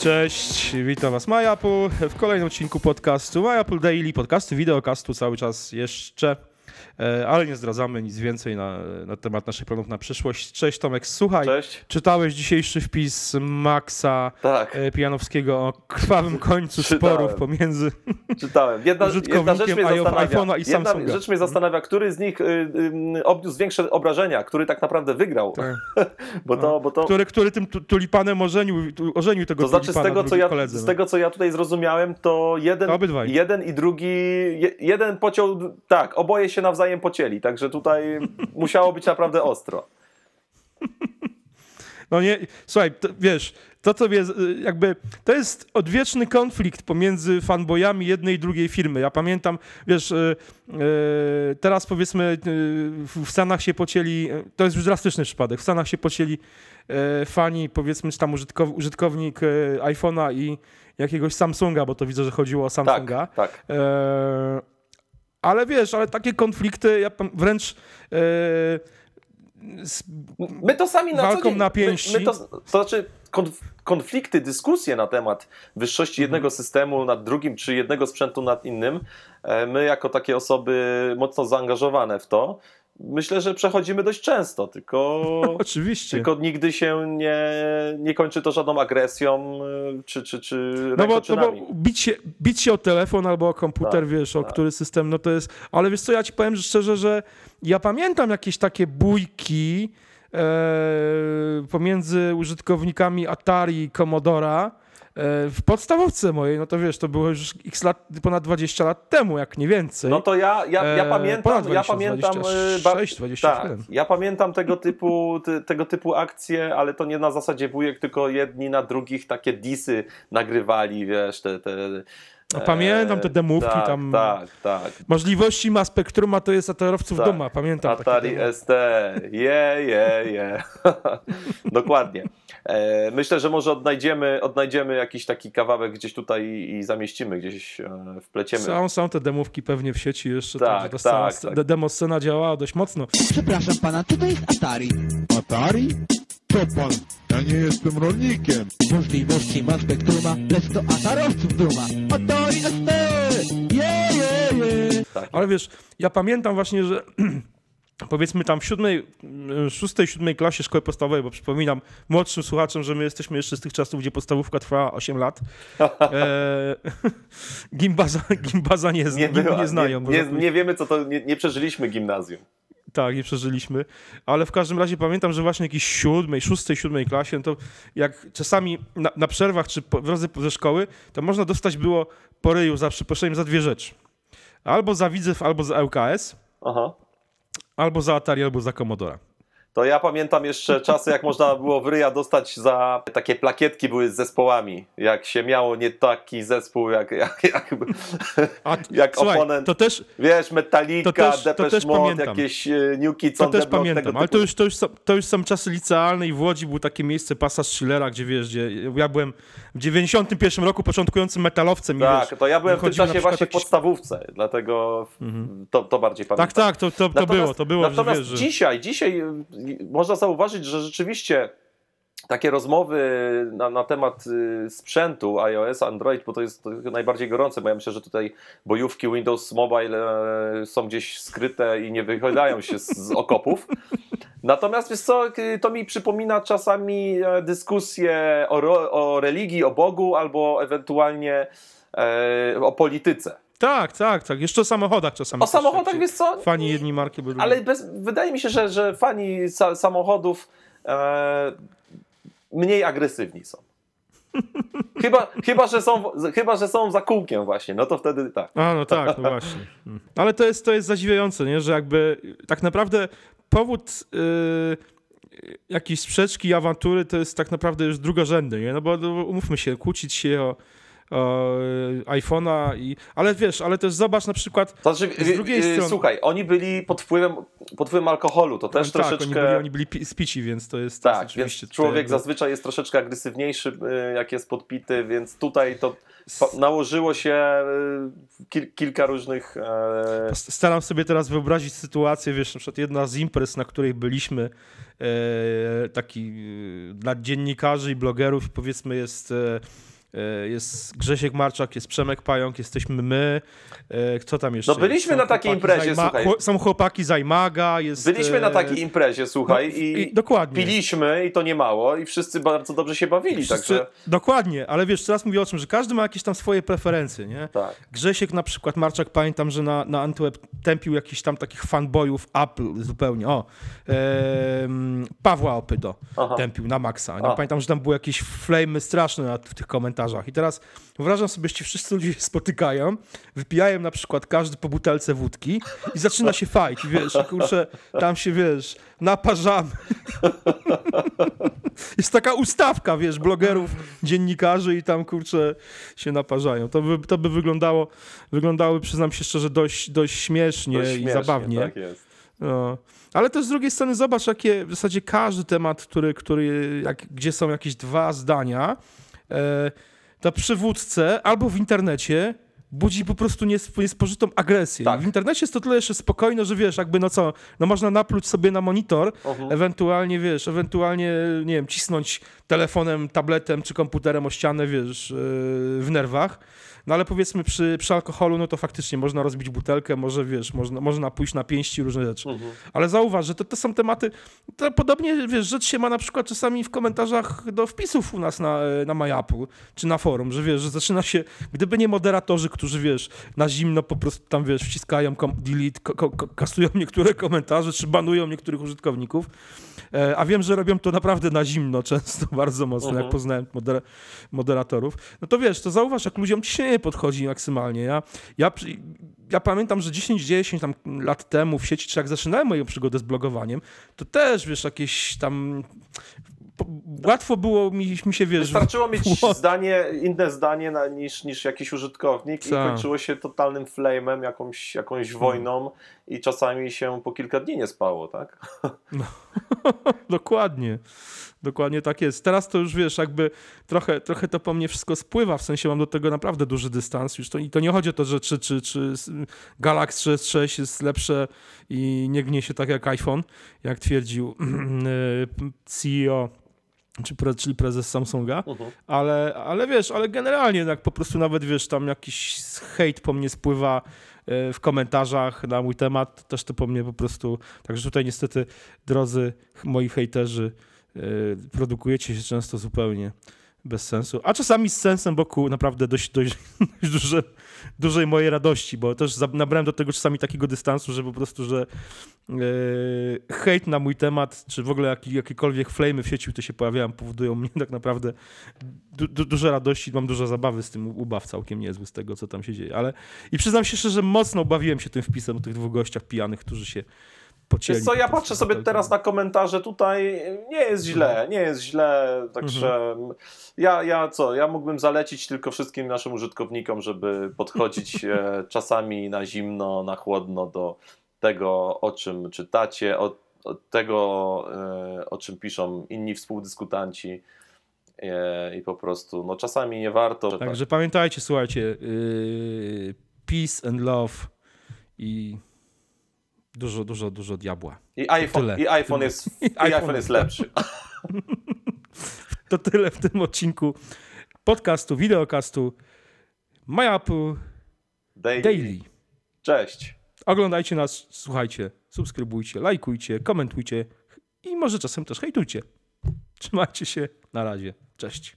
Cześć, witam Was Majapu w kolejnym odcinku podcastu Majapu Daily, podcastu, wideokastu cały czas jeszcze, ale nie zdradzamy nic więcej na, na temat naszych planów na przyszłość. Cześć Tomek, słuchaj, Cześć. czytałeś dzisiejszy wpis Maxa Tak, e, Pijanowskiego o krwawym końcu Czytałem. sporów pomiędzy... czytałem. Jedna, Użytkownikiem jedna rzecz mnie zastanawia. i Jedna Samsunga. rzecz mnie zastanawia, który z nich y, y, odniósł większe obrażenia, który tak naprawdę wygrał. Tak. Bo to, bo to, Który, który tym tu- tulipanem ożenił, ożenił tego to znaczy z tego, co ja, koledze. z no. tego, co ja tutaj zrozumiałem, to jeden, To jeden i drugi, je, jeden pociął, tak, oboje się nawzajem pocięli, także tutaj musiało być naprawdę ostro. No nie, słuchaj, to, wiesz, to co jest, jakby, to jest odwieczny konflikt pomiędzy fanboyami jednej i drugiej firmy. Ja pamiętam, wiesz, y, y, teraz powiedzmy y, w Stanach się pocięli, y, to jest już drastyczny przypadek, w Stanach się pocięli y, fani, powiedzmy, czy tam użytkow, użytkownik iPhone'a i jakiegoś Samsunga, bo to widzę, że chodziło o Tak, Samsunga. tak. E, ale wiesz, ale takie konflikty, ja wręcz z, My to sami na Walką co dzień, na pięści. My, my to, to znaczy konf, konflikty, dyskusje na temat wyższości jednego Mhm. systemu nad drugim, czy jednego sprzętu nad innym, e, my jako takie osoby mocno zaangażowane w to, myślę, że przechodzimy dość często, tylko, oczywiście. tylko nigdy się nie, nie kończy to żadną agresją, e, czy, czy, czy No bo, no bo bić, się, bić się o telefon albo o komputer, Tak, wiesz, o tak. który system, no to jest... Ale wiesz co, ja ci powiem że szczerze, że ja pamiętam jakieś takie bójki e, pomiędzy użytkownikami Atari i Commodora w podstawowce mojej, no to wiesz, to było już x lat, ponad 20 lat temu, jak nie więcej. No to ja, ja, ja E, pamiętam, ponad ja 20, pamiętam, e, 26, 27. tak, ja pamiętam tego typu, ty, tego typu akcje, ale to nie na zasadzie bujek, tylko jedni na drugich takie disy nagrywali, wiesz, te... te No, pamiętam te demówki tak, tam. Tak, tak. Możliwości ma Spektruma, to jest atorowców Tak. duma, pamiętam. Atari. ST, je, je, je. Dokładnie. E, myślę, że może odnajdziemy, odnajdziemy jakiś taki kawałek gdzieś tutaj i, zamieścimy, gdzieś e, wpleciemy. Są, są te demówki pewnie w sieci jeszcze, Tak, także ta scena, tak, tak. de- demo scena działała dość mocno. Przepraszam pana, to to jest Atari. Atari? Co pan? Ja nie jestem rolnikiem. Możliwości ma spektruma, lecz to atarowców duma. Atari ST! Je, je, je! Ale wiesz, ja pamiętam właśnie, że powiedzmy tam w siódmej, y, szóstej, siódmej klasie szkoły podstawowej, bo przypominam młodszym słuchaczom, że my jesteśmy jeszcze z tych czasów, gdzie podstawówka trwała 8 lat. E, gimbaza, gimbaza nie, nie, była, nie znają. Nie, nie, nie wiemy, co to, nie, nie przeżyliśmy gimnazjum. Tak, nie przeżyliśmy. Ale w każdym razie pamiętam, że właśnie jakiejś siódmej, szóstej, siódmej klasie, no to jak czasami na, na przerwach czy po, w drodze ze szkoły, to można dostać było po ryju za przeproszeniem za dwie rzeczy. Albo za Widzew, albo za LKS, Aha. Albo za Atari, albo za Commodora. To ja pamiętam jeszcze czasy, jak można było w ryja dostać za takie plakietki były z zespołami. Jak się miało nie taki zespół, jak, jak, jak, A, jak słuchaj, oponent. to też, Wiesz, Metallica, To też- to Depeche też Mode, pamiętam. jakieś e, New Kids to też pamiętam, ale to już, to, już są, to już są czasy licealne i w Łodzi było takie miejsce Pasa Schillera, gdzie wiesz, gdzie ja byłem w 91 roku początkującym metalowcem Tak, wiesz, to ja byłem w tym czasie właśnie w jakiś- podstawówce, dlatego to, to bardziej pamiętam. Tak, tak, to, to, to było, to było, że Natomiast wiesz, że... dzisiaj, dzisiaj y, można zauważyć, że rzeczywiście takie rozmowy na, na temat y, sprzętu iOS, Android, bo to jest to najbardziej gorące, bo ja myślę, że tutaj bojówki Windows Mobile e, są gdzieś skryte i nie wychylają się z, z okopów. Natomiast wiesz co, y, to mi przypomina czasami e, dyskusje o, o religii, o Bogu albo ewentualnie e, o polityce. Tak, tak, tak. Jeszcze o samochodach czasami. O samochodach, wiesz co? Fani jedni marki byli. Ale bez, wydaje mi się, że, że fani sa, samochodów e, mniej agresywni są. Chyba, chyba, że są, chyba, że są za kółkiem właśnie, no to wtedy tak. A, no tak, no właśnie. Ale to jest, to jest zadziwiające, nie? że jakby tak naprawdę powód yy, jakiejś sprzeczki awantury to jest tak naprawdę już drugorzędny, nie? No bo no, umówmy się, kłócić się o iPhone'a i... Ale wiesz, ale też zobacz na przykład... To znaczy, Z drugiej y, y, strony- Słuchaj, oni byli pod wpływem, pod wpływem alkoholu, to też tak, troszeczkę... oni byli, oni byli pi- spici, więc to jest, to jest Tak, więc człowiek jakby- zazwyczaj jest troszeczkę agresywniejszy, y, jak jest podpity, więc tutaj to nałożyło się y, kil, kilka różnych... e, Staram sobie teraz wyobrazić sytuację, wiesz, na przykład jedna z imprez, na której byliśmy, e, taki e, dla dziennikarzy i blogerów, powiedzmy jest e, e, jest Grzesiek Marczak, jest Przemek Pająk, jesteśmy my. E, Kto tam jeszcze? No byliśmy na takiej imprezie, z Ajma- słuchaj. Są chłopaki z Aimaga, jest... Byliśmy na e, takiej imprezie, słuchaj, no, i, i- dokładnie. piliśmy i to nie mało i wszyscy bardzo dobrze się bawili, Wszyscy, także Dokładnie, ale wiesz, teraz mówię o czym, że każdy ma jakieś tam swoje preferencje, nie? tak. Grzesiek na przykład, Marczak, pamiętam, że na, na Antweb tępił jakichś tam takich fanboyów Apple zupełnie, o, em, Pawła Opydo Aha. tępił na maksa. Ja pamiętam, że tam były jakieś flamy straszne na, w tych komentarzach i teraz wyobrażam sobie, że ci wszyscy ludzie się spotykają, wypijają na przykład każdy po butelce wódki i zaczyna się i wiesz, kurczę, tam się, wiesz, naparzamy. Jest taka ustawka, wiesz, blogerów, dziennikarzy i tam, kurczę, się naparzają. To by, to by wyglądało, wyglądało, przyznam się szczerze, dość, dość śmiesznie Dość i śmiesznie, zabawnie. Tak jest. No. Ale też z drugiej strony zobacz, jakie w zasadzie każdy temat, który, który jak, gdzie są jakieś dwa zdania, e, to przy wódce albo w internecie budzi po prostu nies, niespożytą agresję. Tak. W internecie jest to tyle jeszcze spokojne, że wiesz, jakby no co, no można napluć sobie na monitor, Mhm. ewentualnie wiesz, ewentualnie, nie wiem, cisnąć telefonem, tabletem czy komputerem o ścianę, wiesz, yy, w nerwach. No ale powiedzmy przy, przy alkoholu, no to faktycznie można rozbić butelkę, może wiesz, można, można pójść na pięści, różne rzeczy. Mhm. Ale zauważ, że to, to są tematy, to podobnie, wiesz, rzecz się ma na przykład czasami w komentarzach do wpisów u nas na, e, na MyApple, czy na forum, że wiesz, że zaczyna się, gdyby nie moderatorzy, którzy, wiesz, na zimno po prostu tam, wiesz, wciskają kom, delete, ko, ko, kasują niektóre komentarze, czy banują niektórych użytkowników, e, a wiem, że robią to naprawdę na zimno, często bardzo mocno, Mhm. jak poznałem moder moderatorów, no to wiesz, to zauważ, jak ludziom ci się nie podchodzi maksymalnie, ja, ja, ja pamiętam, że 10-10 tam lat temu w sieci, czy jak zaczynałem moją przygodę z blogowaniem, to też, wiesz, jakieś tam... Łatwo było mi, mi się, wiesz... Wystarczyło mieć zdanie, inne zdanie na, niż, niż jakiś użytkownik i Tak. kończyło się totalnym flamem, jakąś, jakąś Hmm. wojną i czasami się po kilka dni nie spało, tak? Dokładnie. Dokładnie tak jest. Teraz to już wiesz, jakby trochę, trochę to po mnie wszystko spływa, w sensie mam do tego naprawdę duży dystans. Już to, I to nie chodzi o to, że czy, czy, czy Galaxy S6 jest lepsze i nie gnie się tak jak iPhone, jak twierdził e, CEO, czy, pre- czyli prezes Samsunga. Mhm. Ale, ale wiesz, ale generalnie jak po prostu nawet wiesz, tam jakiś hejt po mnie spływa e, w komentarzach na mój temat, też to po mnie po prostu, także tutaj niestety drodzy moi hejterzy e, produkujecie się często zupełnie bez sensu, a czasami z sensem, ku naprawdę dość, dość, dość duże, dużej mojej radości, bo też nabrałem do tego czasami takiego dystansu, że po prostu, że e, hejt na mój temat, czy w ogóle jaki, jakiekolwiek flamy w sieci, które się pojawiają, powodują mnie tak naprawdę du, du, duże radości, mam dużo zabawy z tym, ubaw całkiem niezły z tego, co tam się dzieje, ale i przyznam się szczerze, mocno bawiłem się tym wpisem o tych dwóch gościach pijanych, którzy się pocieli. Wiesz co, ja patrzę sobie teraz na komentarze tutaj, nie jest źle, nie jest źle, także ja, ja co, ja mógłbym zalecić tylko wszystkim naszym użytkownikom, żeby podchodzić e, czasami na zimno, na chłodno do tego, o czym czytacie, od, tego, e, o czym piszą inni współdyskutanci e, i po prostu, no czasami nie warto. Także pamiętajcie, słuchajcie, yy, peace and love i dużo, dużo, dużo diabła. I iPhone, tyle. i iPhone, jest, i iPhone iPhone jest lepszy. To tyle w tym odcinku podcastu, wideokastu MyApple Daily. Daily. Cześć. Oglądajcie nas, słuchajcie, subskrybujcie, lajkujcie, komentujcie i może czasem też hejtujcie. Trzymajcie się, na razie, cześć.